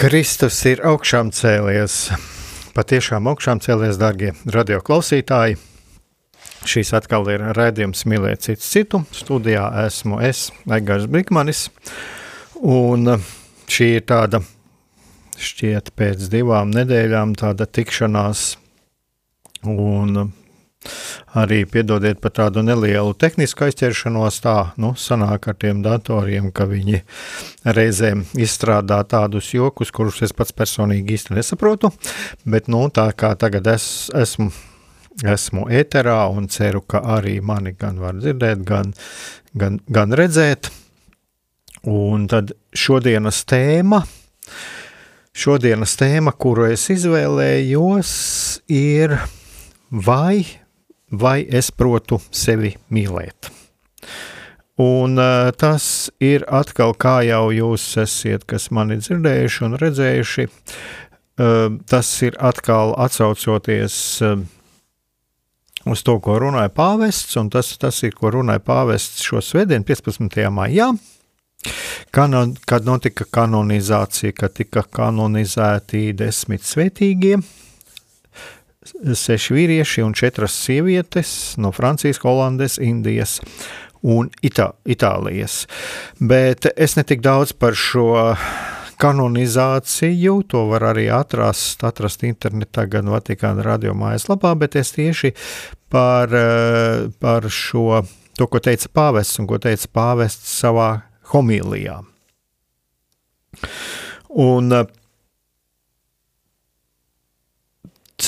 Kristus ir augšām cēlies. Patiešām augšām cēlies, darbie radioklausītāji. Šīs atkal ir raidījums Mīlēt citu citu. Studijā esmu es, Egārs Brikmanis. Un šī ir tāda šķiet pēc divām nedēļām tāda tikšanās un Arī piedodiet par tādu nelielu tehnisku aizķeršanos, tā nu, sanāk ar tiem datoriem, ka viņi reizēm izstrādā tādus jokus, kurus es pats personīgi īsti nesaprotu. Bet nu, tā kā tagad es esmu, esmu ēterā un ceru, ka arī mani gan var dzirdēt, gan, gan, gan redzēt. Un tad šodienas tēma. Šodienas tēma, kuru es izvēlējos, ir vai vai es protu sevi mīlēt. Un uh, tas ir atkal, kā jau jūs esat, kas mani dzirdējuši un redzējuši, uh, tas ir atkal atsaucoties uh, uz to, ko runāja pāvests, un tas, tas ir, ko runāja pāvests šo svētdienu, 15. maijā, kanon, kad notika kanonizācija, kad tika kanonizēti desmit svētīgie seši vīrieši un četras sievietes no Francijas, Holandes, Indijas un Itā, Itālijas. Bet es netik daudz par šo kanonizāciju, to var arī atrast, atrast internetā, gan Vatikāna radio mājaslapā, bet es tieši par, par šo, to, ko teica pāvests un ko teica pāvests savā homīlijā. Un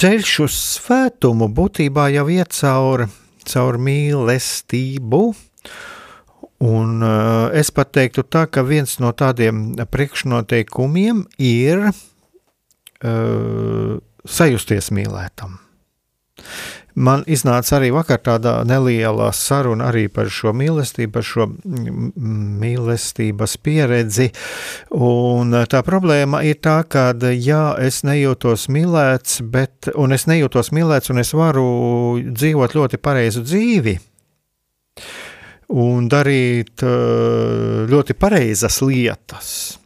ceļš uz svētumu būtībā jau iet caur, caur mīlestību. Un uh, es pat teiktu tā, ka viens no tādiem priekšnoteikumiem ir uh, sajusties mīlētam. Man iznāca arī vakar tāda neliela saruna arī par šo mīlestību, par šo mīlestības pieredzi. Un tā problēma ir tā, ka, jā, es nejūtos mīlēts, bet, un es nejūtos mīlēts, un es varu dzīvot ļoti pareizu dzīvi un darīt ļoti pareizas lietas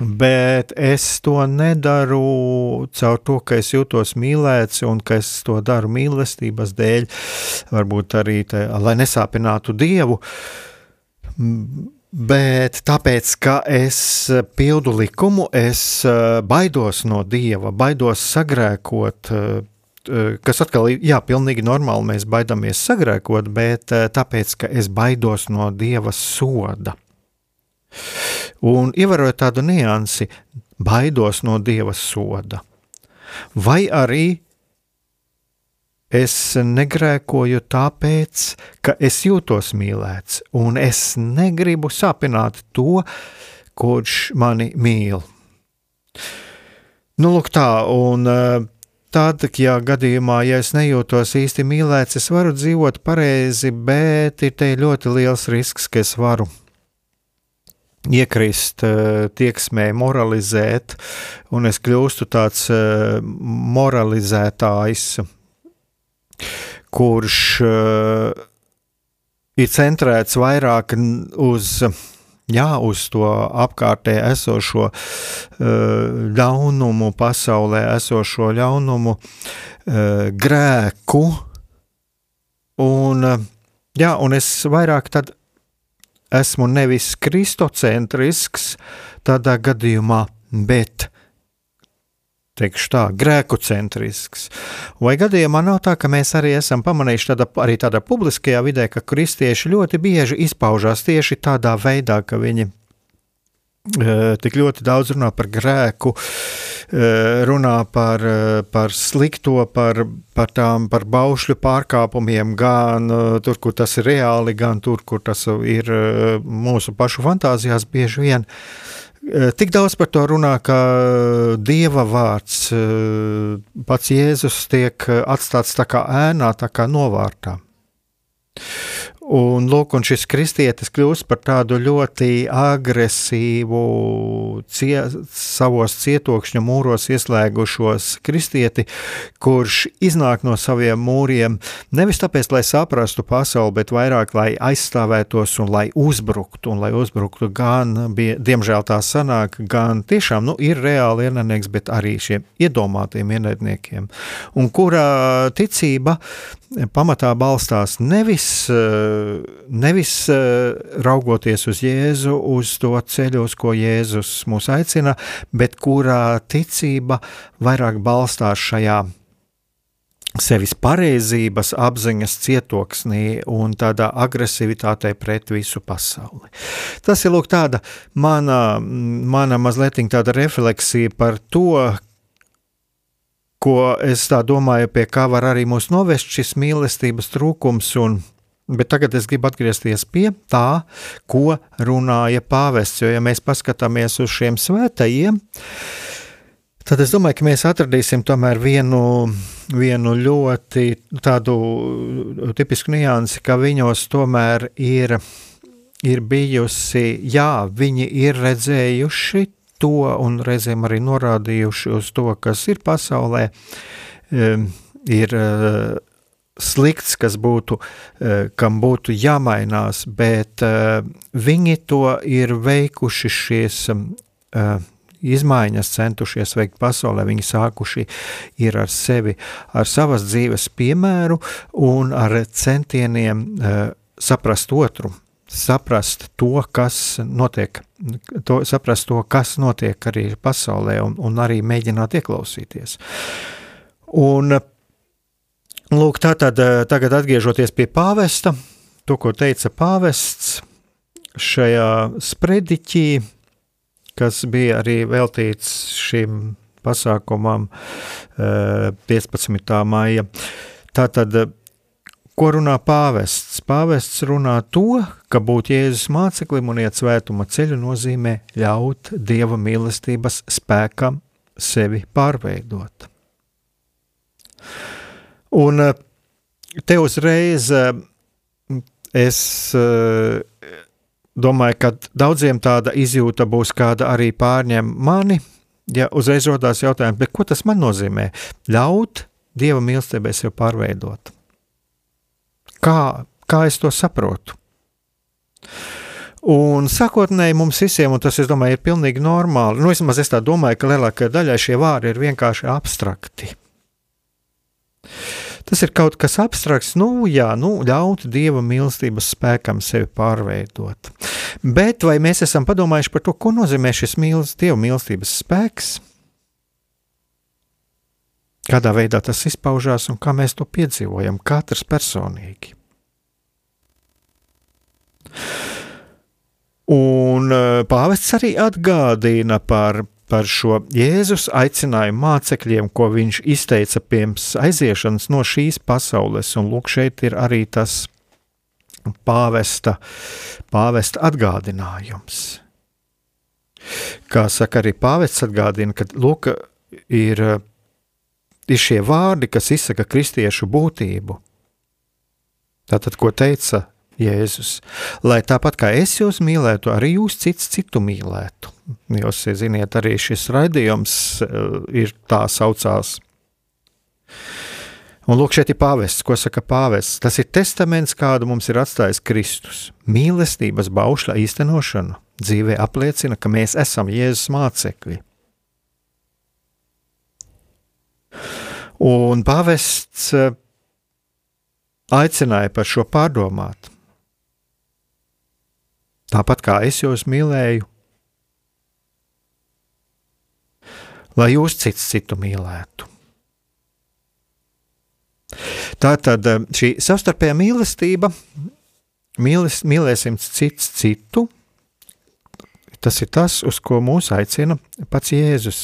bet es to nedaru caur to, ka es jūtos mīlēts un ka es to daru mīlestības dēļ, varbūt arī, te, lai nesāpinātu Dievu. Bet tāpēc, ka es pildu likumu, es eh, baidos no dieva, baidos sagrēkot, eh, kas atkal ir jā, pilnīgi normāli. Mēs baidāmies sagrēkot, bet tāpēc, ka es baidos no dieva soda. Un ievērojot tādu niansi, baidos no dieva soda. Vai arī es negrēkoju tāpēc, ka es jūtos mīlēts, un es negribu sāpināt to, kurš mani mīl. Nu, lūk, tā, un eh, tad, ja gadījumā, ja es nejūtos īsti mīlēts, es varu dzīvot pareizi, bet ir te ļoti liels risks, ka es varu iekrist uh, tieksmē, moralizēt, un es kļūstu tāds uh, moralizētājs, kurš uh, ir centrēts vairāk uz, jā, uz to apkārtē esošo ļaunumu, pasaulē esošo ļaunumu, grēku, un, jā, un es vairāk tad esmu nevis kristocentrisks tādā gadījumā, bet teikšu tā, grēkocentrisks. Vai gadījumā nav tā, ka mēs arī esam pamanījuši tādā, arī tādā publiskajā vidē, ka kristieši ļoti bieži izpaužās tieši tādā veidā, ka viņi tik ļoti daudz runā par grēku, runā par, par slikto, par, par tām par baušļu pārkāpumiem, gan tur, kur tas ir reāli, gan tur, kur tas ir mūsu pašu fantāzijās bieži vien. Tik daudz par to runā, ka dieva vārds, pats Jēzus, tiek atstāts tā kā ēnā, tā kā novārtā. Un, lūk, un šis kristietis kļūst par tādu ļoti agresīvu, cie, savos cietokšņa mūros ieslēgušos kristieti, kurš iznāk no saviem mūriem nevis tāpēc, lai saprastu pasauli, bet vairāk, lai aizstāvētos un lai uzbruktu, un lai uzbruktu gan, bija, diemžēl tā sanāk, gan tiešām, nu, ir reāli ienaidnieks, bet arī šiem iedomātiem ienaidniekiem, un kura ticība pamatā balstās nevis, eh, nevis eh, raugoties uz Jēzu, uz to ceļu, uz ko Jēzus mūs aicina, bet kurā ticība vairāk balstās šajā sevis pareizības apziņas cietoksnī un tādā agresivitātē pret visu pasauli. Tas ir lūk tāda mana, mana mazliet tāda refleksija par to, ko es tā domāju, pie kā var arī mūs novest šis mīlestības trūkums. Un, bet tagad es gribu atgriezties pie tā, ko runāja pāvests. Jo, ja mēs paskatāmies uz šiem svētajiem, tad es domāju, ka mēs atradīsim tomēr vienu, vienu ļoti tādu tipisku niansi, ka viņos tomēr ir, ir bijusi, jā, viņi ir redzējuši to un reizēm arī norādījuši uz to, kas ir pasaulē, ir eh, slikts, kas būtu, eh, kam būtu jāmainās, bet eh, viņi to ir veikuši šīs izmaiņas centušies veikt pasaulē, viņi sākuši ir ar sevi, ar savas dzīves piemēru un ar centieniem saprast otru, saprast to, kas notiek, to, saprast to, kas notiek arī pasaulē, un, un arī mēģināt ieklausīties. Un, lūk, tā tad tagad atgriežoties pie pāvesta, to, ko teica pāvests šajā sprediķī, kas bija arī veltīts šim pasākumam 15. maija. Tātad Ko runā pāvests? Pāvests runā to, ka būt Jēzus māceklim un iet svētuma ceļu nozīmē ļaut dieva mīlestības spēkam sevi pārveidot. Un eh, te uzreiz eh, es eh, domāju, ka daudziem tāda izjūta būs, kāda arī pārņem mani. Ja uzreiz rodās jautājums, ko tas man nozīmē? Ļaut dieva mīlestībai sev pārveidot. Kā, kā es to saprotu? Un sākotnēji mums visiem, un tas, es domāju, ir pilnīgi normāli, nu, vismaz es tā domāju, ka lielākajai daļai šie vārdi ir vienkārši abstrakti. Tas ir kaut kas abstrakts, nu, jā, nu, ļaut dieva mīlestības spēkam sevi pārveidot. Bet vai mēs esam padomājuši par to, ko nozīmē šis mīlestības, dieva mīlestības spēks? Kādā veidā tas izpaužās un kā mēs to piedzīvojam, katrs personīgi. Un eh, pāvests arī atgādina par, par šo Jēzus aicinājumu mācekļiem, ko viņš izteica pirms aiziešanas no šīs pasaules. Un lūk, šeit ir arī tas pāvesta, pāvesta atgādinājums. Kā saka arī pāvests atgādina, ka lūk, ir ir šie vārdi, kas izsaka kristiešu būtību. Tātad, ko teica Jēzus? Lai tāpat kā es jūs mīlētu, arī jūs cits citu mīlētu. Jūs zināt, arī šis raidījums uh, ir tā saucās. Un lūk, šeit ir pāvests, ko saka pāvests. Tas ir testaments, kādu mums ir atstājis Kristus. Mīlestības baušļa īstenošana dzīvē apliecina, ka mēs esam Jēzus mācekļi. Un pāvests eh, aicināja par šo pārdomāt. Tāpat kā es jūs mīlēju, lai jūs cits citu mīlētu. Tā tad eh, šī savstarpējā mīlestība, mīles, mīlēsim cits citu, tas ir tas, uz ko mūs aicina pats Jēzus.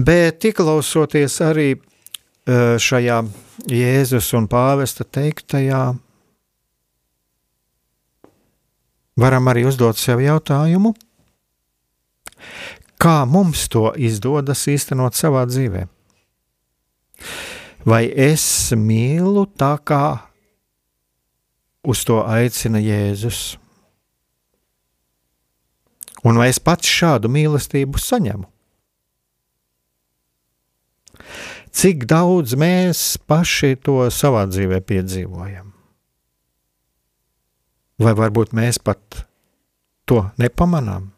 Bet ieklausoties arī eh, šajā Jēzus un pāvesta teiktajā, varam arī uzdot sev jautājumu, Kā mums to izdodas īstenot savā dzīvē? Vai es mīlu tā, kā uz to aicina Jēzus? Un vai es pats šādu mīlestību saņemu? Cik daudz mēs paši to savā dzīvē piedzīvojam? Vai varbūt mēs pat to nepamanām?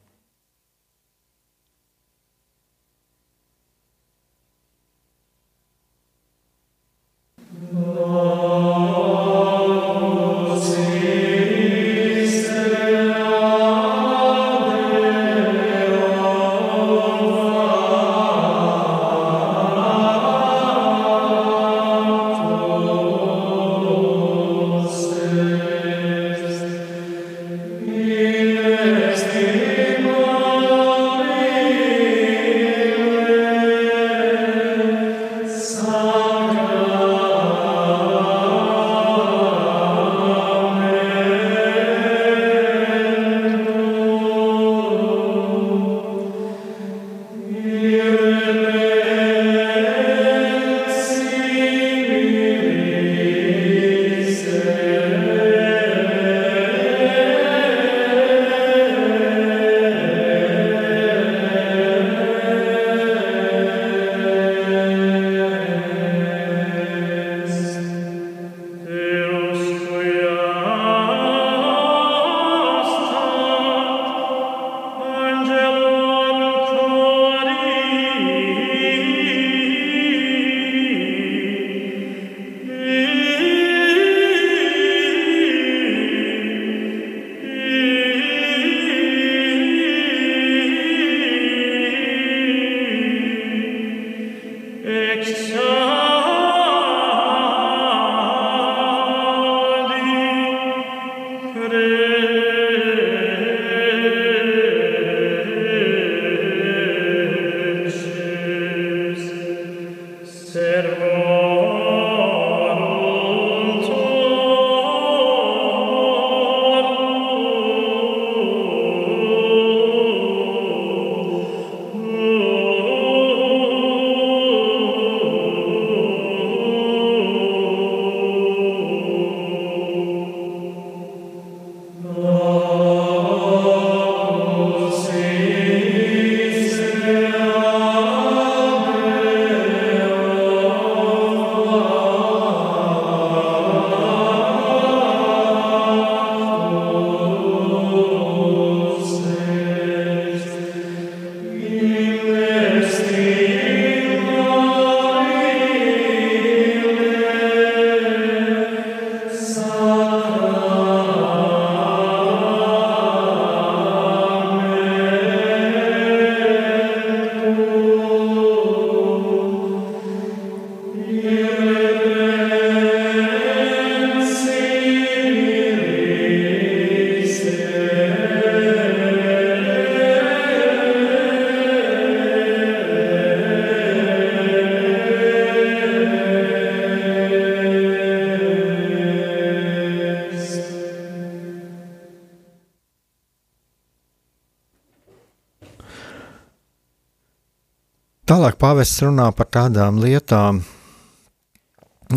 Tālāk pāvests runā par tādām lietām,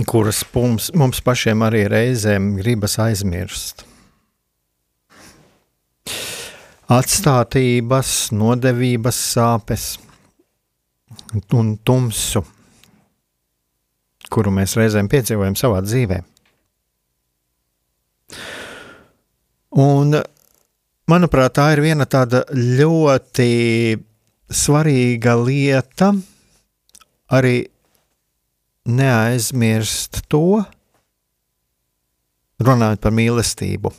kuras mums, mums pašiem arī reizēm gribas aizmirst. Atstātības, nodevības sāpes un tumsu, kuru mēs reizēm piedzīvojam savā dzīvē. Un, manuprāt, tā ir viena tāda ļoti svarīga lieta arī neaizmirst to, runājot par mīlestību.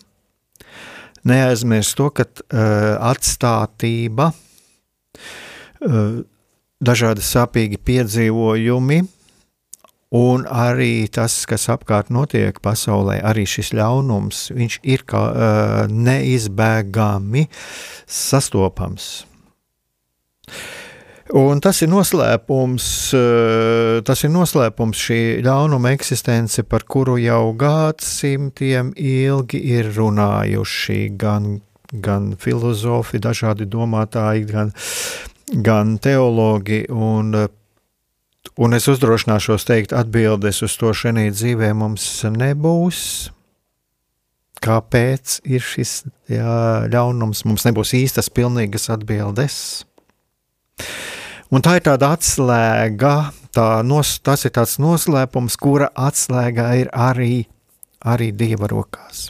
neaizmirst to, ka uh, atstātība, uh, dažādi sāpīgi piedzīvojumi, un arī tas, kas apkārt notiek pasaulē, arī šis ļaunums, viņš ir kā uh, neizbēgami sastopams. Un tas ir noslēpums, eh, tas ir noslēpums šī ļaunuma eksistence, par kuru jau gadsimtiem ilgi ir runājuši gan, gan filozofi, dažādi domātāji, gan, gan teologi. Un, un es uzdrošināšos teikt, atbildes uz to šajā dzīvē mums nebūs. Kāpēc ir šis jā, ļaunums? Mums nebūs īstas, pilnīgas atbildes. Un tā ir tāda atslēga, tā nos, tas ir tāds noslēpums, kura atslēga ir arī, arī Dieva rokās.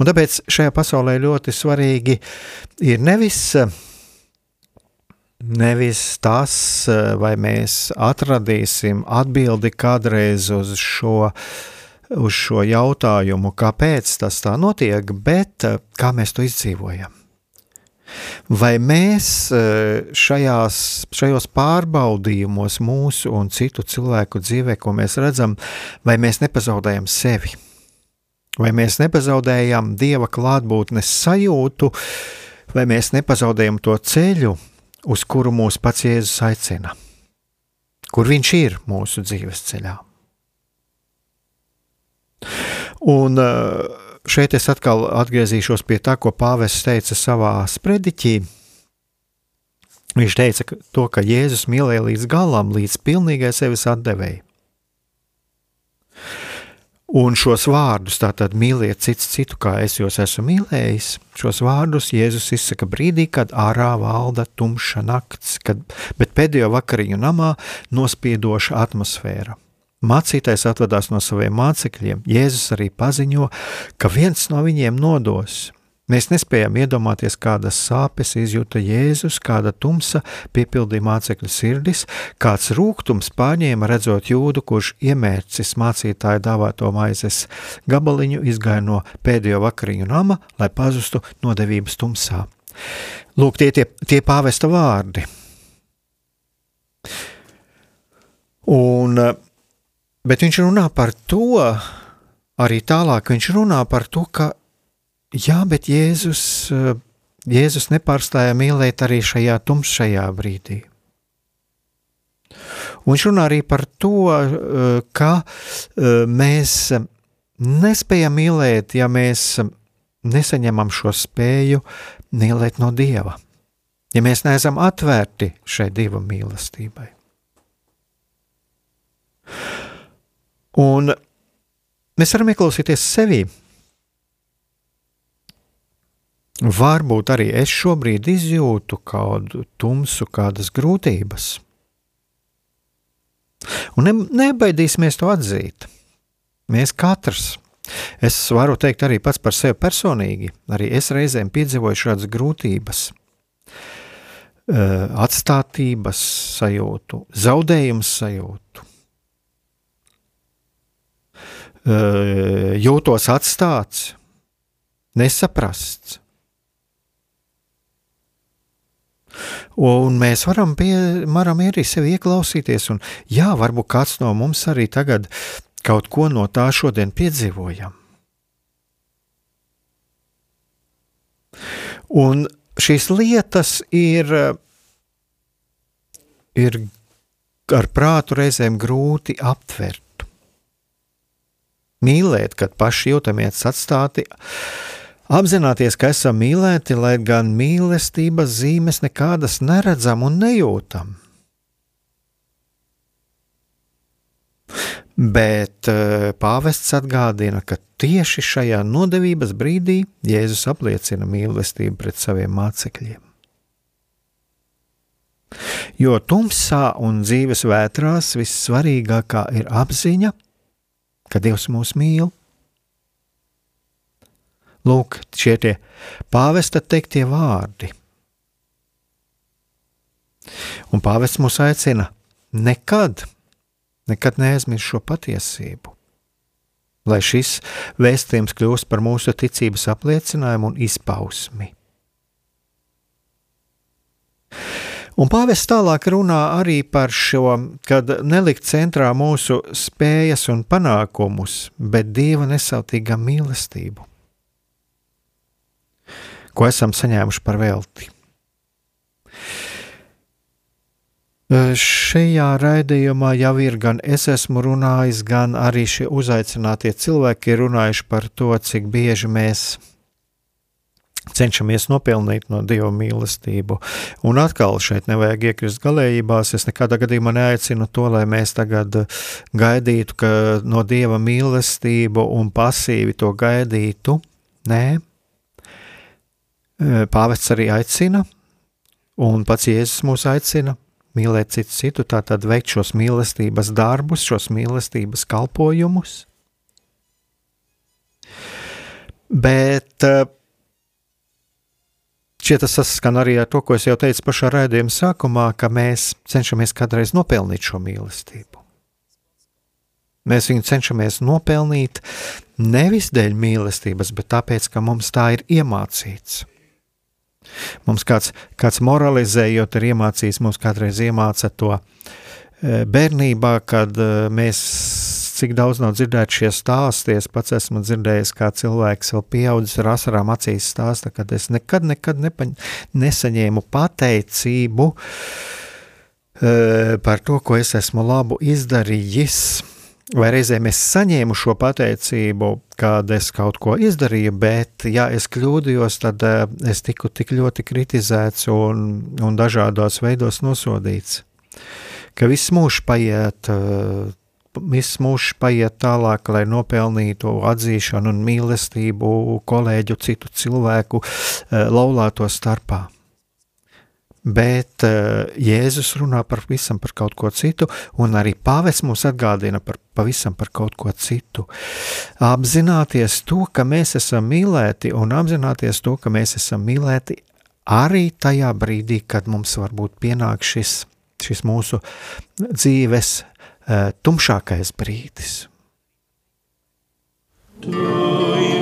Un tāpēc šajā pasaulē ļoti svarīgi ir nevis, nevis tas, vai mēs atradīsim atbildi kādreiz uz šo, uz šo jautājumu, kāpēc tas tā notiek, bet kā mēs to izdzīvojam. Vai mēs eh, šajās, šajos pārbaudījumos, mūsu un citu cilvēku dzīvē, ko mēs redzam, vai mēs nepazaudējam sevi? Vai mēs nepazaudējam dieva klātbūtnes sajūtu, vai mēs nepazaudējam to ceļu, uz kuru mūs pats Jēzus aicina? Kur viņš ir mūsu dzīves ceļā? Un uh, šeit es atkal atgriezīšos pie tā, ko Pāvests teica savā sprediķī. Viņš teica to, ka Jēzus mīlēja līdz galam, līdz pilnīgai sevis atdevēji. Un šos vārdus, tātad mīliet cits citu, kā es jūs esmu mīlējis, šos vārdus Jēzus izsaka brīdī, kad ārā valda tumša nakts, kad, bet pēdējo vakariņu namā nospiedoša atmosfēra. Mācītājs atvadās no saviem mācekļiem. Jēzus arī paziņo, ka viens no viņiem nodos. Mēs nespējam iedomāties, kādas sāpes izjūta Jēzus, kāda tumsa piepildīja mācekļu sirdis, kāds rūkums pārņēma redzot jūdu, kurš iemērcis mācītāju dāvāto maizes gabaliņu, izgāja no pēdējo vakariņu nama, lai pazustu nodevības tumsā. Lūk, tie, tie, tie pāvesta vārdi. Un Bet viņš runā par to, arī tālāk viņš runā par to, ka jā, bet Jēzus, eh, Jēzus nepārstāja mīlēt arī šajā tumšajā brīdī. Un viņš runā arī par to, eh, ka eh, mēs nespējam mīlēt, ja mēs nesaņemam šo spēju mīlēt no Dieva, ja mēs neesam atvērti šai Dieva mīlestībai. Un mēs varam ieklausīties sevi. Varbūt arī es šobrīd izjūtu kādu tumsu, kādas grūtības. Un ne, nebaidīsimies to atzīt. Mēs katrs, es varu teikt arī pats par sevi personīgi, arī es reizēm piedzīvoju šādas grūtības, atstātības sajūtu, zaudējumu sajūtu jūtos atstāts, nesaprasts. Un mēs varam, pie, varam arī sevi ieklausīties, un jā, varbūt kāds no mums arī tagad kaut ko no tā šodien piedzīvojam. Un šīs lietas ir, ir ar prātu reizēm grūti aptvert mīlēt, kad paši jūtamies atstāti, apzināties, ka esam mīlēti, lai gan mīlestības zīmes nekādas neredzam un nejūtam. Bet eh, pāvests atgādina, ka tieši šajā nodevības brīdī Jēzus apliecina mīlestību pret saviem mācekļiem. Jo tumsā un dzīves vētrās vissvarīgākā ir apziņa, ka Dievs mūs mīl. Lūk, šie tie pāvesta teiktie vārdi. Un pāvests mūs aicina nekad, nekad neaizmirst šo patiesību. lai šis vēstījums kļūst par mūsu ticības apliecinājumu un izpausmi. Un pāvests tālāk runā arī par šo, kad nelikt centrā mūsu spējas un panākumus, bet dieva nesautīgā mīlestību, ko esam saņēmuši par velti. Šajā raidījumā jau ir gan es esmu runājis, gan arī šie uzaicinātie cilvēki runājuši par to, cik bieži mēs cenšamies nopelnīt no Dieva mīlestību. Un atkal šeit nevajag iekrist galējībās. Es nekādā gadījumā neaicinu to, lai mēs tagad gaidītu no Dieva mīlestību un pasīvi to gaidītu. Nē, Pāvests arī aicina, un pats Jēzus mūs aicina mīlēt citu citu, tātad veikt šos mīlestības darbus, šos mīlestības kalpojumus. Bet eh, šķiet tas saskan arī ar to, ko es jau teicu pašā raidījuma sākumā, ka mēs cenšamies kādreiz nopelnīt šo mīlestību. Mēs viņu cenšamies nopelnīt nevis dēļ mīlestības, bet tāpēc, ka mums tā ir iemācīts. Mums kāds, kāds moralizējot, ir iemācījis, mums kādreiz iemāca to e, bērnībā, kad e, mēs cik daudz nav dzirdēti šie stāsti. Es pats esmu dzirdējis, kā cilvēks vēl pieaudzis ar asarām acīs stāsta, kad es nekad, nekad nepaņ, nesaņēmu pateicību e, par to, ko es esmu labu izdarījis vai reizēm es saņēmu šo pateicību, kad es kaut ko izdarīju, bet, ja es kļūdījos, tad uh, es tiku tik ļoti kritizēts un, un dažādos veidos nosodīts. Ka viss mūžs paiet, uh, viss mūžs paiet tālāk, lai nopelnītu atzīšanu un mīlestību kolēģu, citu cilvēku uh, laulāto starpā. Bet uh, Jēzus runā par visam par kaut ko citu, un arī pāvests mums atgādina par pavisam par kaut ko citu. Apzināties to, ka mēs esam mīlēti, un apzināties to, ka mēs esam mīlēti arī tajā brīdī, kad mums varbūt pienāk šis, šis mūsu dzīves tumšākais brīdis. Do you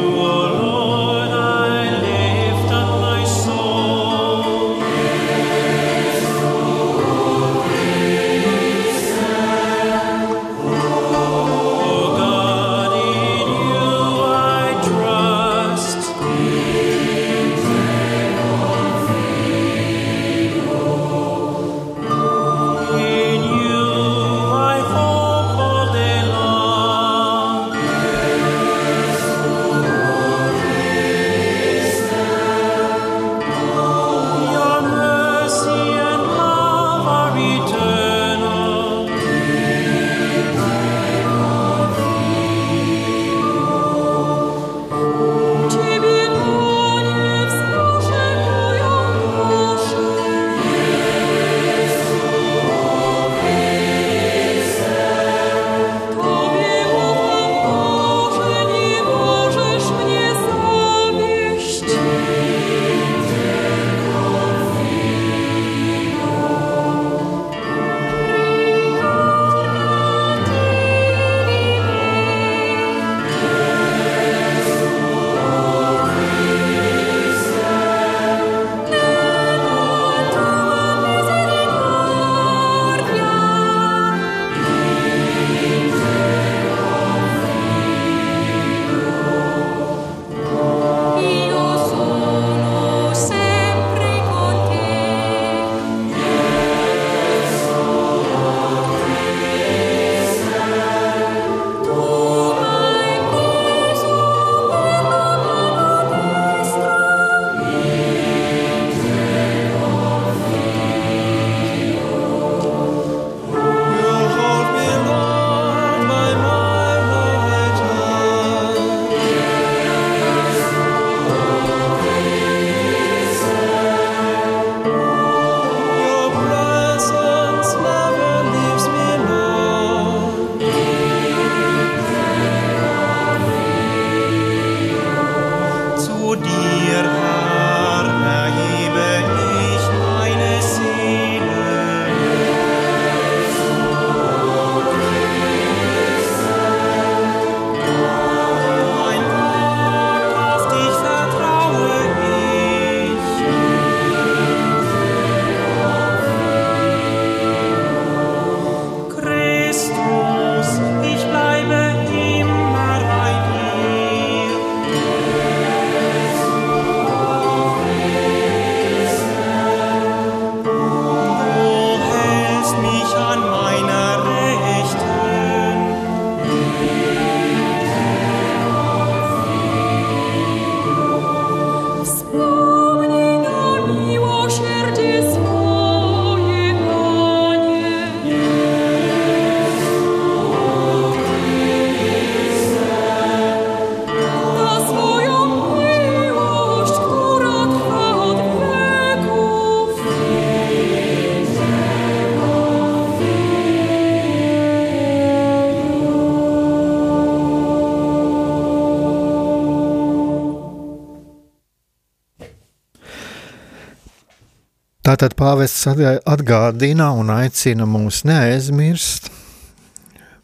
Tātad pāvests atgādina un aicina mūs neaizmirst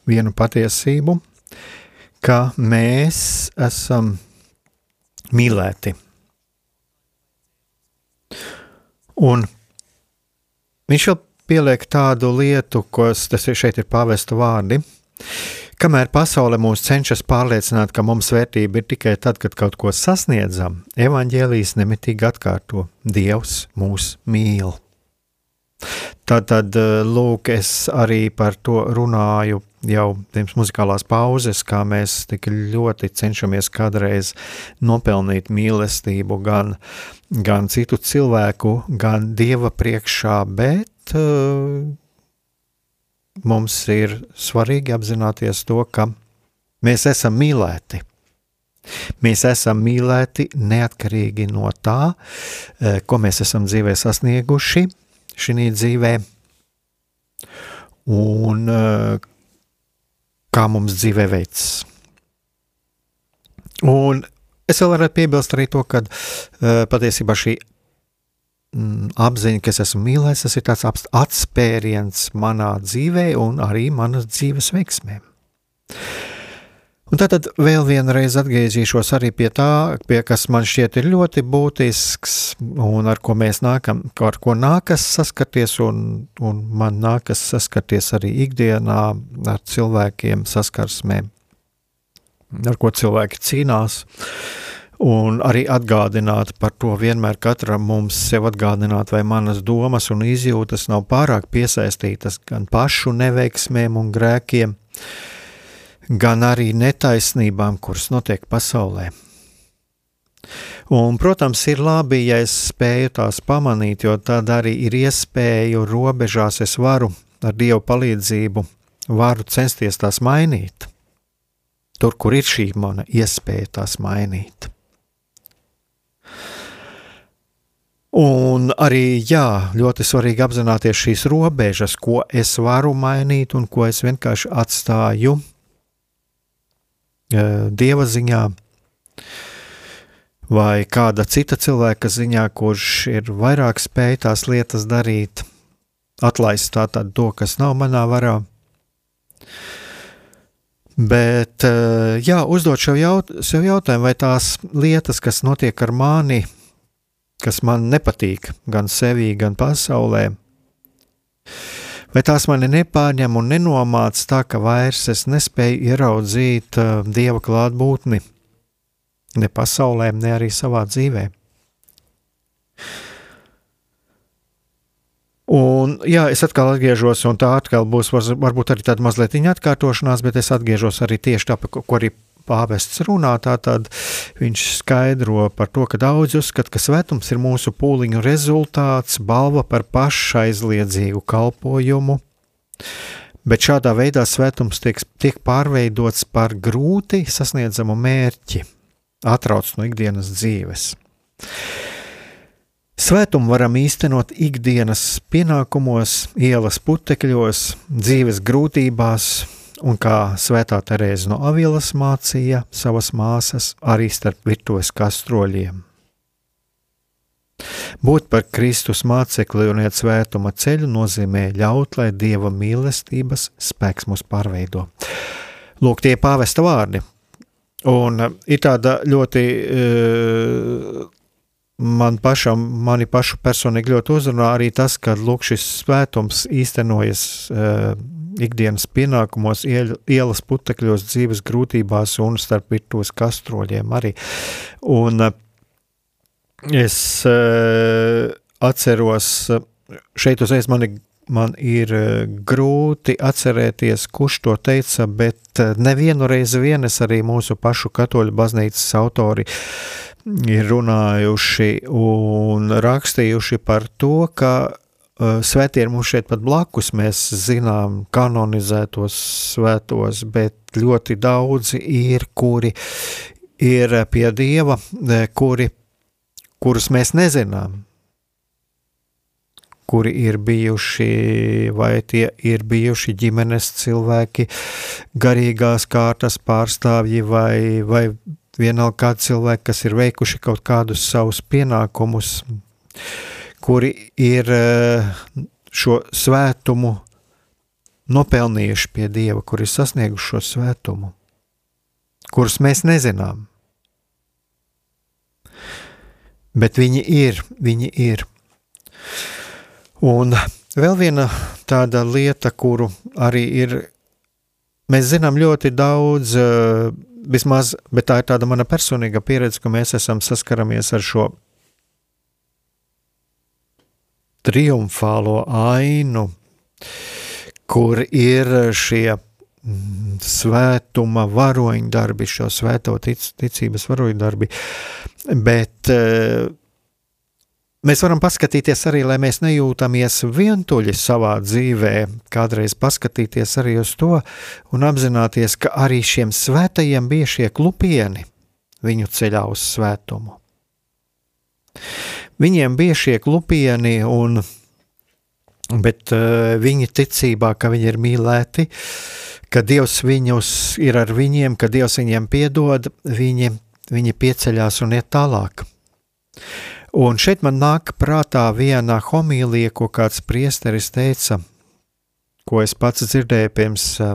vienu patiesību, ka mēs esam mīlēti. Un viņš jau pieliek tādu lietu, kas tas ir šeit ir pāvesta vārdi. Kamēr pasaule mūs cenšas pārliecināt, ka mums vērtība ir tikai tad, kad kaut ko sasniedzam, evaņģēlijas nemitīgi atkārto: Dievs mūs mīl. Tad, tad, lūk, es arī par to runāju jau pirms muzikālās pauzes, kā mēs tik ļoti cenšamies kādreiz nopelnīt mīlestību gan, gan citu cilvēku, gan dieva priekšā, bet uh, mums ir svarīgi apzināties to, ka mēs esam mīlēti. Mēs esam mīlēti neatkarīgi no tā, uh, ko mēs esam dzīvē sasnieguši šī dzīvē. Un uh, kā mums dzīvē veids. Un es vēl varētu piebilst arī to, ka uh, patiesībā šī apziņa, ka es esmu mīlēts, tas ir tāds atspēriens manā dzīvē un arī manas dzīves veiksmēm. Un tad vēl vienreiz atgriezīšos arī pie tā, pie kas man šķiet ir ļoti būtisks un ar ko mēs nākam, ar ko nākas saskarties un, un man nākas saskarties arī ikdienā ar cilvēkiem saskarsmēm, ar ko cilvēki cīnās. Un arī atgādināt par to vienmēr katram mums sev atgādināt, vai manas domas un izjūtas nav pārāk piesaistītas gan pašu neveiksmēm un grēkiem, gan arī netaisnībām, kuras notiek pasaulē. Un, protams, ir labi, ja es spēju tās pamanīt, jo tad arī ir iespēju robežās es varu ar Dievu palīdzību, varu censties tās mainīt. Tur, kur ir šī mana iespēja tās mainīt. Un arī jā, ļoti svarīgi apzināties šīs robežas, ko es varu mainīt un ko es vienkārši atstāju dieva ziņā, vai kāda cita cilvēka ziņā, kurš ir vairāk spēj tās lietas darīt, atlaist tātad to, kas nav manā varā. Bet, jā, uzdot sev, jaut, sev jautājumu, vai tās lietas, kas notiek ar mani, kas man nepatīk, gan sevī, gan pasaulē, vai tās mani nepārņem un nenomāc tā, ka vairs es nespēju ieraudzīt uh, dieva klātbūtni ne pasaulē, ne arī savā dzīvē. Un, jā, es atkal atgriežos, un tā atkal būs varbūt arī tāda mazliet atkārtošanās, bet es atgriežos arī tieši tāpat, ko arī pāvests runā, tad viņš skaidro par to, ka daudz uzskata, ka svētums ir mūsu pūliņu rezultāts, balva par pašaizliedzīgu kalpojumu. Bet šādā veidā svētums tiek, tiek pārveidots par grūti sasniedzamu mērķi, atrauc no ikdienas dzīves. Svētumu varam īstenot ikdienas pienākumos, ielas putekļos, dzīves grūtībās, un kā Svētā Terēza no Avilas mācīja savas māsas arī starp virtuves kastroļiem. Būt par Kristus mācekli un iet svētuma ceļu nozīmē ļaut, lai Dieva mīlestības spēks mūs pārveido. Lūk, tie pāvesta vārdi. Un uh, ir tāda ļoti uh, man pašam, mani pašu personīgi ļoti uzrunā arī tas, ka lūk, šis svētums īstenojas uh, ikdienas pienākumos, ielas putekļos, dzīves grūtībās un starp virtuves kastroļiem arī. Un eh, es uh, atceros, šeit uzreiz mani man ir grūti atcerēties, kurš to teica, bet nevienu reizi vien es arī mūsu pašu katoļu baznīcas autori ir runājuši un rakstījuši par to, ka Svētie ir mums šeit pat blakus. Mēs zinām kanonizētos svētos, bet ļoti daudzi ir, kuri ir pie Dieva, kuri, kurus mēs nezinām. Kuri ir bijuši, vai tie ir bijuši ģimenes cilvēki, garīgās kārtas pārstāvji, vai, vai vienalga kādi cilvēki, kas ir veikuši kaut kādus savus pienākumus, kuri ir uh, šo svētumu nopelnījuši pie Dieva, kuri ir sasnieguši šo svētumu, kurus mēs nezinām. Bet viņi ir, viņi ir. Un vēl viena tāda lieta, kuru arī ir, mēs zinām ļoti daudz, eh, vismaz, bet tā ir tāda mana personīga pieredze, ka mēs esam saskaramies ar šo triumfālo ainu, kur ir šie mm, svētuma varoņdarbi, šo svēto tic, ticības varoņdarbi, bet uh, Mēs varam paskatīties arī, lai mēs nejūtamies vientuļi savā dzīvē, kādreiz paskatīties arī uz to un apzināties, ka arī šiem svētajiem bija šie klupieni viņu ceļā uz svētumu. Viņiem bija šie klupieni, un, bet uh, viņi ticībā, ka viņi ir mīlēti, ka Dievs viņus ir ar viņiem, ka Dievs viņiem piedod, viņi, viņi pieceļās un iet tālāk. Un šeit man nāk prātā viena homīlija, ko kāds priesteris teica, ko es pats dzirdēju pirms eh,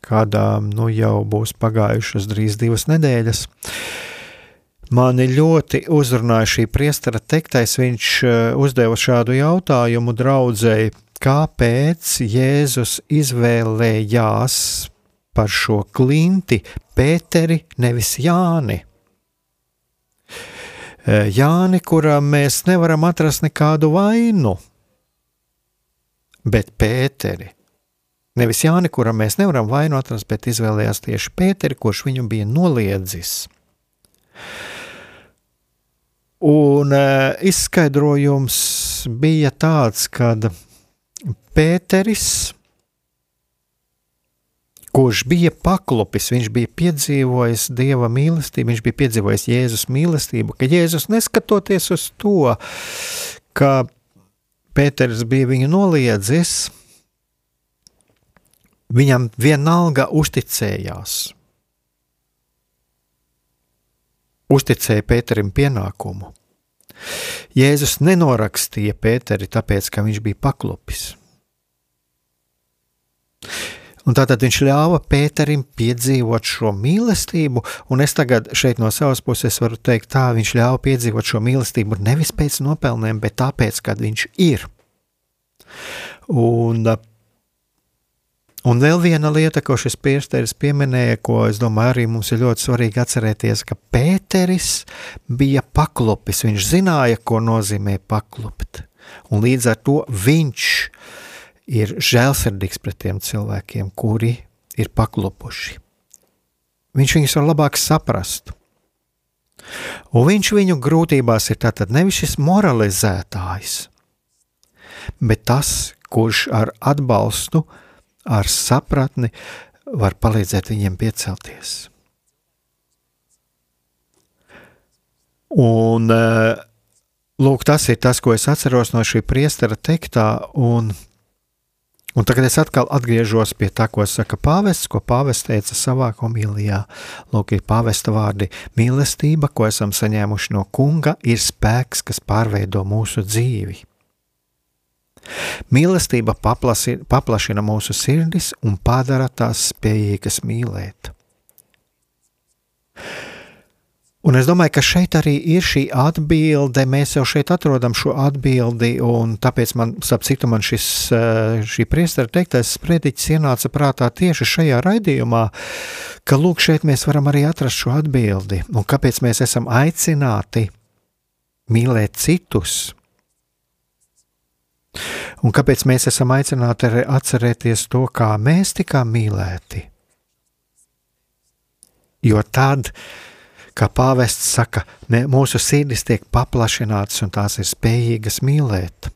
kādām, nu jau būs pagājušas drīz divas nedēļas. Mani ļoti uzrunāja šī priestera teiktais. Viņš eh, uzdeva šādu jautājumu draudzēji, kāpēc Jēzus izvēlējās par šo klinti Pēteri, nevis Jāni? Eh, Jāni, kuram mēs nevaram atrast nekādu vainu, bet Pēteri. Nevis Jāni, kuram mēs nevaram vainu atrast, bet izvēlējās tieši Pēteri, kurš viņu bija noliedzis. Un uh, izskaidrojums bija tāds, ka Pēteris kurš bija paklupis, viņš bija piedzīvojis dieva mīlestību, viņš bija piedzīvojis Jēzus mīlestību, ka Jēzus neskatoties uz to, ka Pēters bija viņu noliedzis, viņam vienalga uzticējās. Uzticēja Pēterim pienākumu. Jēzus nenorakstīja Pēteri tāpēc, ka viņš bija paklupis. Un tātad viņš ļāva Pēterim piedzīvot šo mīlestību, un es tagad šeit no savas puses varu teikt, tā viņš ļāva piedzīvot šo mīlestību nevis pēc nopelniem, bet tāpēc, kad viņš ir. Un, un vēl viena lieta, ko šis priesteris pieminēja, ko es domāju, arī mums ir ļoti svarīgi atcerēties, ka Pēteris bija paklupis. Viņš zināja, ko nozīmē paklupt, un līdz ar to viņš ir žēlsirdīgs pret tiem cilvēkiem, kuri ir paklupuši. Viņš viņus var labāk saprast. Un viņš viņu grūtībās ir tātad nevis šis moralizētājs, bet tas, kurš ar atbalstu, ar sapratni var palīdzēt viņiem piecelties. Un eh, lūk, tas ir tas, ko es atceros no šī priestera teiktā, un Un tagad es atkal atgriežos pie tā, ko saka pāvests, ko pāvests teica savā homilijā. Lūk, ir pāvesta vārdi - mīlestība, ko esam saņēmuši no kunga, ir spēks, kas pārveido mūsu dzīvi. Mīlestība paplasi, paplašina mūsu sirdis un padara tās spējīgas mīlēt. Un es domāju, ka šeit arī ir šī atbilde. Mēs jau šeit atrodam šo atbildi, un tāpēc man, ap citu, man šis, eh, šī priestera teiktais sprediķis ienāca prātā tieši šajā raidījumā, ka lūk, šeit mēs varam arī atrast šo atbildi. Un kāpēc mēs esam aicināti mīlēt citus? Un kāpēc mēs esam aicināti arī atcerēties to, kā mēs tikām mīlēti? Jo tad, kā pāvests saka, mūsu sirdis tiek paplašinātas un tās ir spējīgas mīlēt.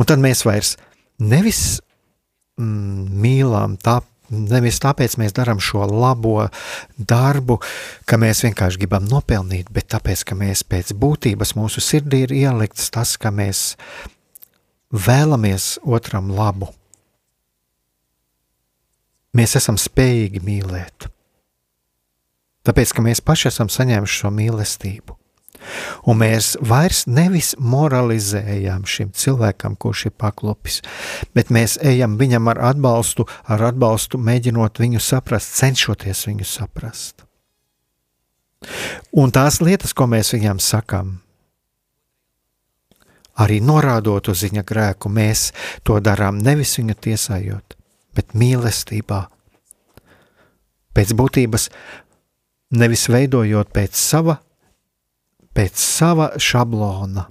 Un tad mēs vairs nevis mm, mīlām tā, nevis tāpēc mēs darām šo labo darbu, ka mēs vienkārši gribam nopelnīt, bet tāpēc, ka mēs pēc būtības mūsu sirdī ir ielikts tas, ka mēs vēlamies otram labu. Mēs esam spējīgi mīlēt. Tāpēc, ka mēs paši esam saņēmuši šo mīlestību. Un mēs vairs nevis moralizējam šim cilvēkam, kurš ir paklupis, bet mēs ejam viņam ar atbalstu, ar atbalstu mēģinot viņu saprast, cenšoties viņu saprast. Un tās lietas, ko mēs viņam sakām, arī norādot uz viņa grēku, mēs to darām nevis viņa tiesājot, bet mīlestībā. Pēc būtības, nevis veidojot pēc sava pēc sava šablona,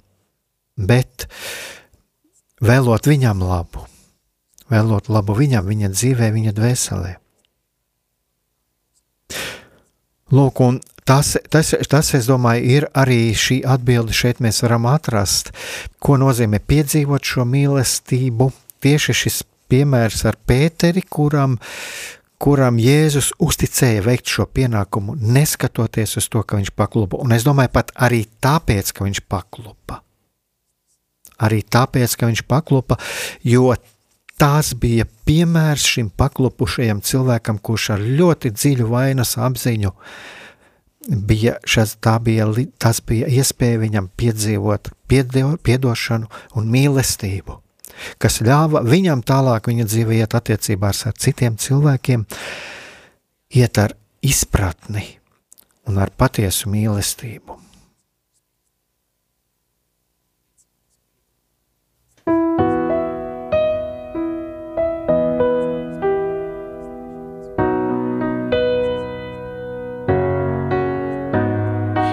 bet vēlot viņam labu, vēlot labu viņam, viņa dzīvē, viņa dvēselē. Lūk, un tas, tas, tas, es domāju, ir arī šī atbilde šeit mēs varam atrast, ko nozīmē piedzīvot šo mīlestību. Tieši šis piemērs ar Pēteri, kuram, kuram Jēzus uzticēja veikt šo pienākumu, neskatoties uz to, ka viņš paklupa. Un es domāju, pat arī tāpēc, ka viņš paklupa. Arī tāpēc, ka viņš paklupa, jo tās bija piemērs šim paklupušajam cilvēkam, kurš ar ļoti dziļu vainas apziņu bija, šas, bija, tas bija iespēja viņam piedzīvot piedo, piedošanu un mīlestību kas ļāva viņam tālāk viņa dzīvē iet attiecībās ar citiem cilvēkiem, iet ar izpratni un ar patiesu mīlestību.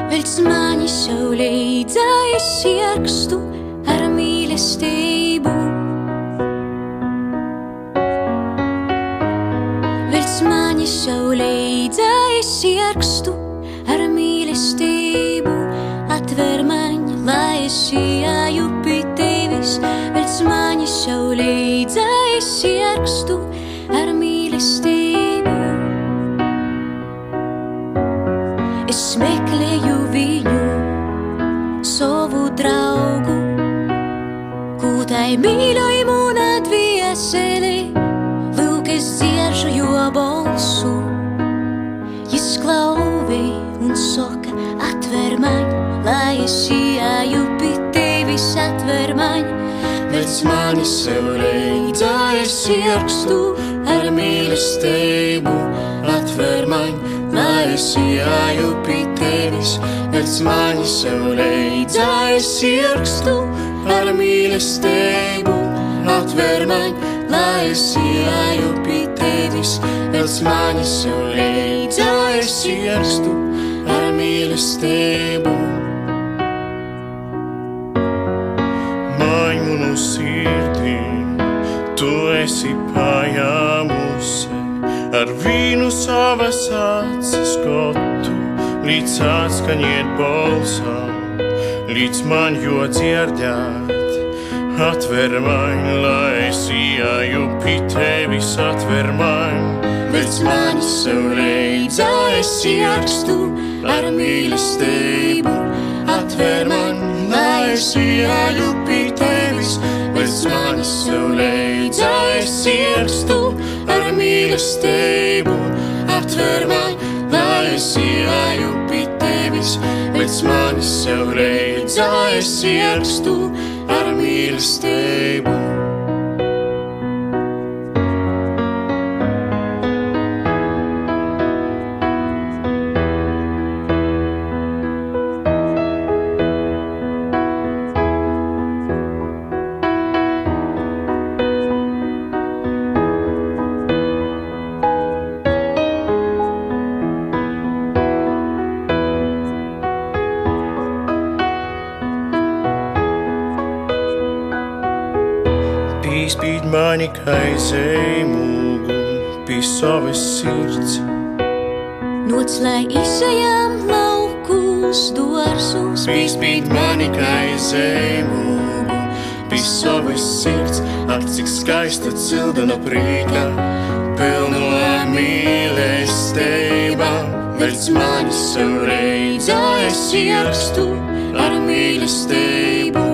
Vilts mani saulē dzēs ierakstu ar mīlestību. Ieju pie tevis, pēc manis saulīdza es ierakstu ar mīlestību. Es meklēju viņu, savu draugu, kūtai mīļojumu un atvieseli. Lūk, es dziešu jo balsu izklauvi un saka, atver man, lai es tevis, atver man. Pēc manis sev reidzā es ierakstu ar mīlestību, atver man, lai es ieju pie tevis. Pēc manis sev reidzā es ierakstu ar mīlestību, atver man, lai es ieju pie tevis. Pēc manis sev reidzā es ierakstu ar mīlestību. Esi pajāmusi ar vīnu savas acis skotu, līdz atskaņiet balsam, līdz man jo dzirdēt. Atver man, lai es ieju pie tevis, atver man, pēc manis sev reidzā es ierakstu ar mīlestību. Atver man, lai es ieju pie tevis, pēc manis sev reidzā es ierakstu ar mīlestību. Atver man, lai es ieju pie tevis, pēc manis sev reidzā es ierakstu ar mīlestību. Kaisēja mūgu pie savas sirds. Noc, lai izsajām laukus dārzus, Pīspīt mani kaisēja mūgu pie savas sirds. Ak, cik skaista cildena prīka, pilno mīlestībā. Pēc manis es ierakstu ar mīlestību.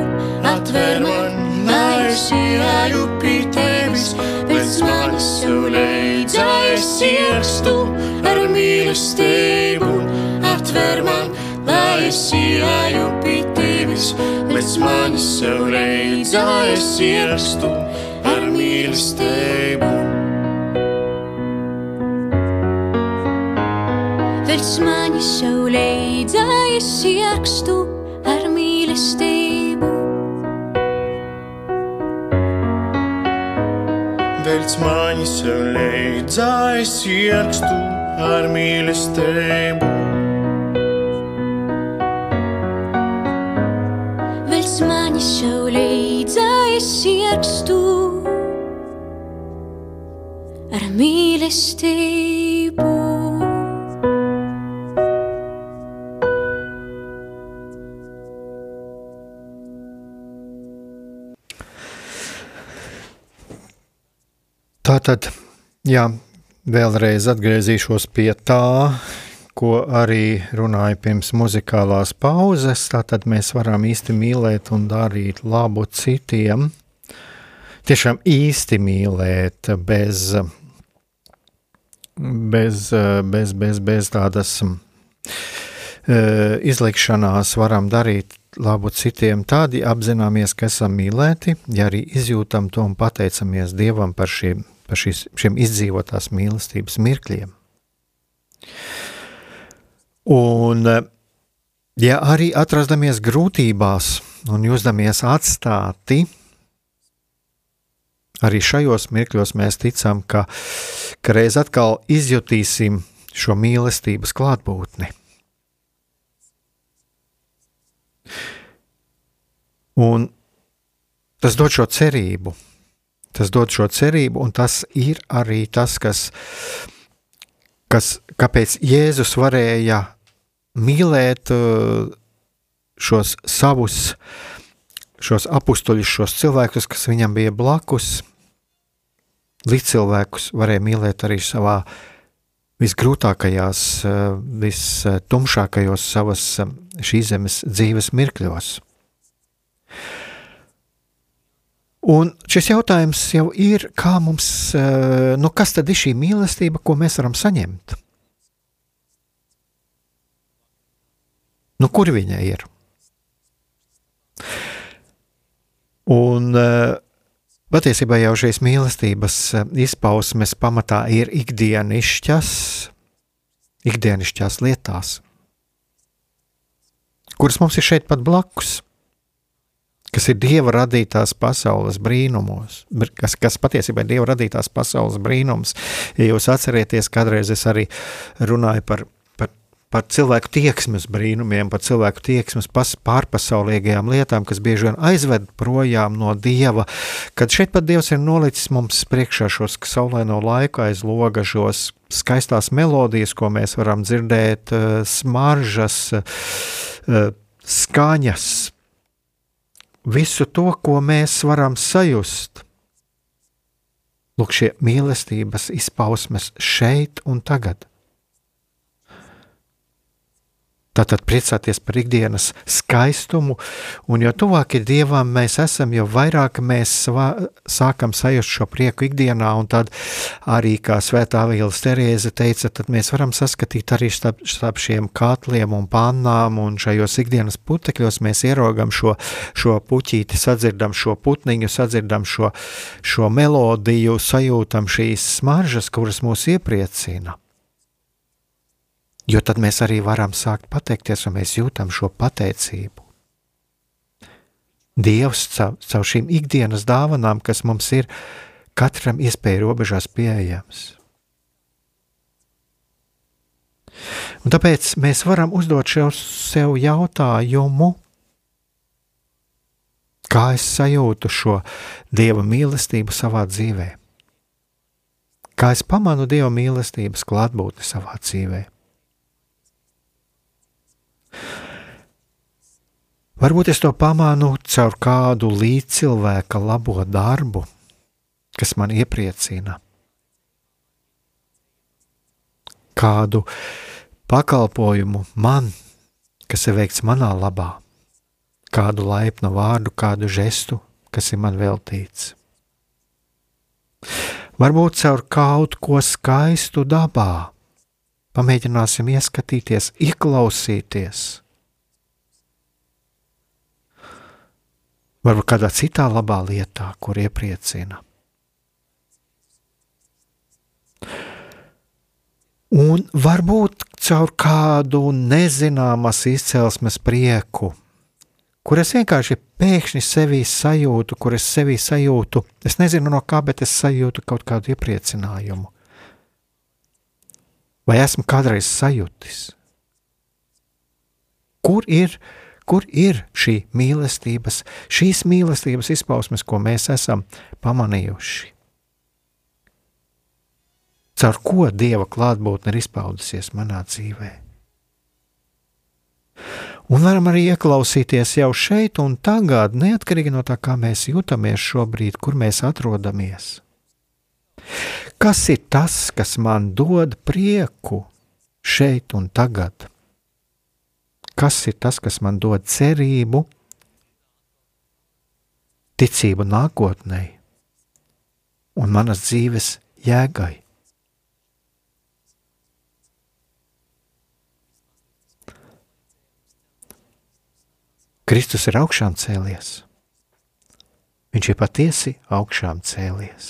Atver man, lai es ieju pie ierakstu ar mīlestību. Atver man, lai es ieju pie tevis, līdz mani sev reidzā es ierakstu ar mīlestību. Līdz mani sev reidzā es ierakstu ar mīlestību. Vēlts mani sev leidzā es ierakstu ar mīlestību. Līdzā es ierakstu ar mīlestību. Tātad, jā, vēlreiz atgriezīšos pie tā, ko arī runāju pirms muzikālās pauzes. Tātad mēs varam īsti mīlēt un darīt labu citiem. Tiešām īsti mīlēt, bez, bez, bez, bez, bez tādas uh, izlikšanās, varam darīt labu citiem. Tādi apzināmies, ka esam mīlēti, ja arī izjūtam to un pateicamies Dievam par šiem par šis, šiem izdzīvotās mīlestības mirkļiem. Un, ja arī atrodamies grūtībās un jūtamies atstāti, arī šajos mirkļos mēs ticam, ka, ka reiz atkal izjutīsim šo mīlestības klātbūtni. Un tas dod šo cerību, Tas dod šo cerību, un tas ir arī tas, kas, kas kāpēc Jēzus varēja mīlēt uh, šos savus, šos apstuļus, šos cilvēkus, kas viņam bija blakus. Līdzcilvēkus varēja mīlēt arī savā visgrūtākajās, uh, vistumšākajos savas um, šīs zemes dzīves mirkļos. Un šis jautājums jau ir, kā mums, eh, nu kas tad ir šī mīlestība, ko mēs varam saņemt? Nu, kur viņa ir? Un eh, patiesībā jau šīs mīlestības eh, izpausmes pamatā ir ikdienišķas, ikdienišķās lietās, kuras mums ir šeit pat blakus kas ir Dieva radītās pasaules brīnumos, kas, kas patiesībā ir Dieva radītās pasaules brīnums. Ja jūs atcerieties, kādreiz es arī runāju par, par, par cilvēku tieksmes brīnumiem, par cilvēku tieksmes pārpasaulīgajām lietām, kas bieži vien aizved projām no Dieva, kad šeit pat Dievs ir nolicis mums priekšā šos saulēno laiku aiz loga šos skaistās melodijas, ko mēs varam dzirdēt, eh, smaržas, eh, skaņas, visu to, ko mēs varam sajust. Lūk, šie mīlestības izpausmes šeit un tagad. Tātad priecāties par ikdienas skaistumu, un jo tuvāk ir dievam mēs esam, jo vairāk mēs svā, sākam sajust šo prieku ikdienā, un tad arī, kā Svētā Vīla Terēze teica, tad mēs varam saskatīt arī starp, starp šiem katliem un pannām, un šajos ikdienas putekļos mēs ierogam šo, šo puķīti, sadzirdam šo putniņu, sadzirdam šo, šo melodiju, sajūtam šīs smaržas, kuras mūs iepriecina. Jo tad mēs arī varam sākt pateikties, un mēs jūtam šo pateicību. Dievs caur, caur šīm ikdienas dāvanām, kas mums ir katram iespēja robežās pieejams. Un tāpēc mēs varam uzdot sev jautājumu, kā es sajūtu šo dieva mīlestību savā dzīvē, kā es pamanu dieva mīlestības klātbūtni savā dzīvēm. Varbūt es to pamānu caur kādu līdzcilvēka labo darbu, kas man iepriecina, kādu pakalpojumu man, kas ir veikts manā labā, kādu laipnu vārdu, kādu žestu, kas ir man veltīts. Varbūt caur kaut ko skaistu dabā, Pamēģināsim ieskatīties, ieklausīties varbūt kādā citā labā lietā, kur iepriecina. Un varbūt caur kādu nezināmas izcelsmes prieku, kur es vienkārši pēkšņi sevī sajūtu, kur es sevī sajūtu, es nezinu no kā, bet es sajūtu kaut kādu iepriecinājumu. Vai esmu kādreiz sajūtis? Kur ir, kur ir šī mīlestības, šīs mīlestības izpausmes, ko mēs esam pamanījuši? caur ko Dieva klātbūtne ir izpaudusies manā dzīvē. Un varam arī ieklausīties jau šeit un tagad, neatkarīgi no tā, kā mēs jūtamies šobrīd, kur mēs atrodamies. Kas ir tas, kas man dod prieku šeit un tagad? Kas ir tas, kas man dod cerību, ticību nākotnē un manas dzīves jēgai? Kristus ir augšām cēlies. Viņš ir patiesi augšām cēlies.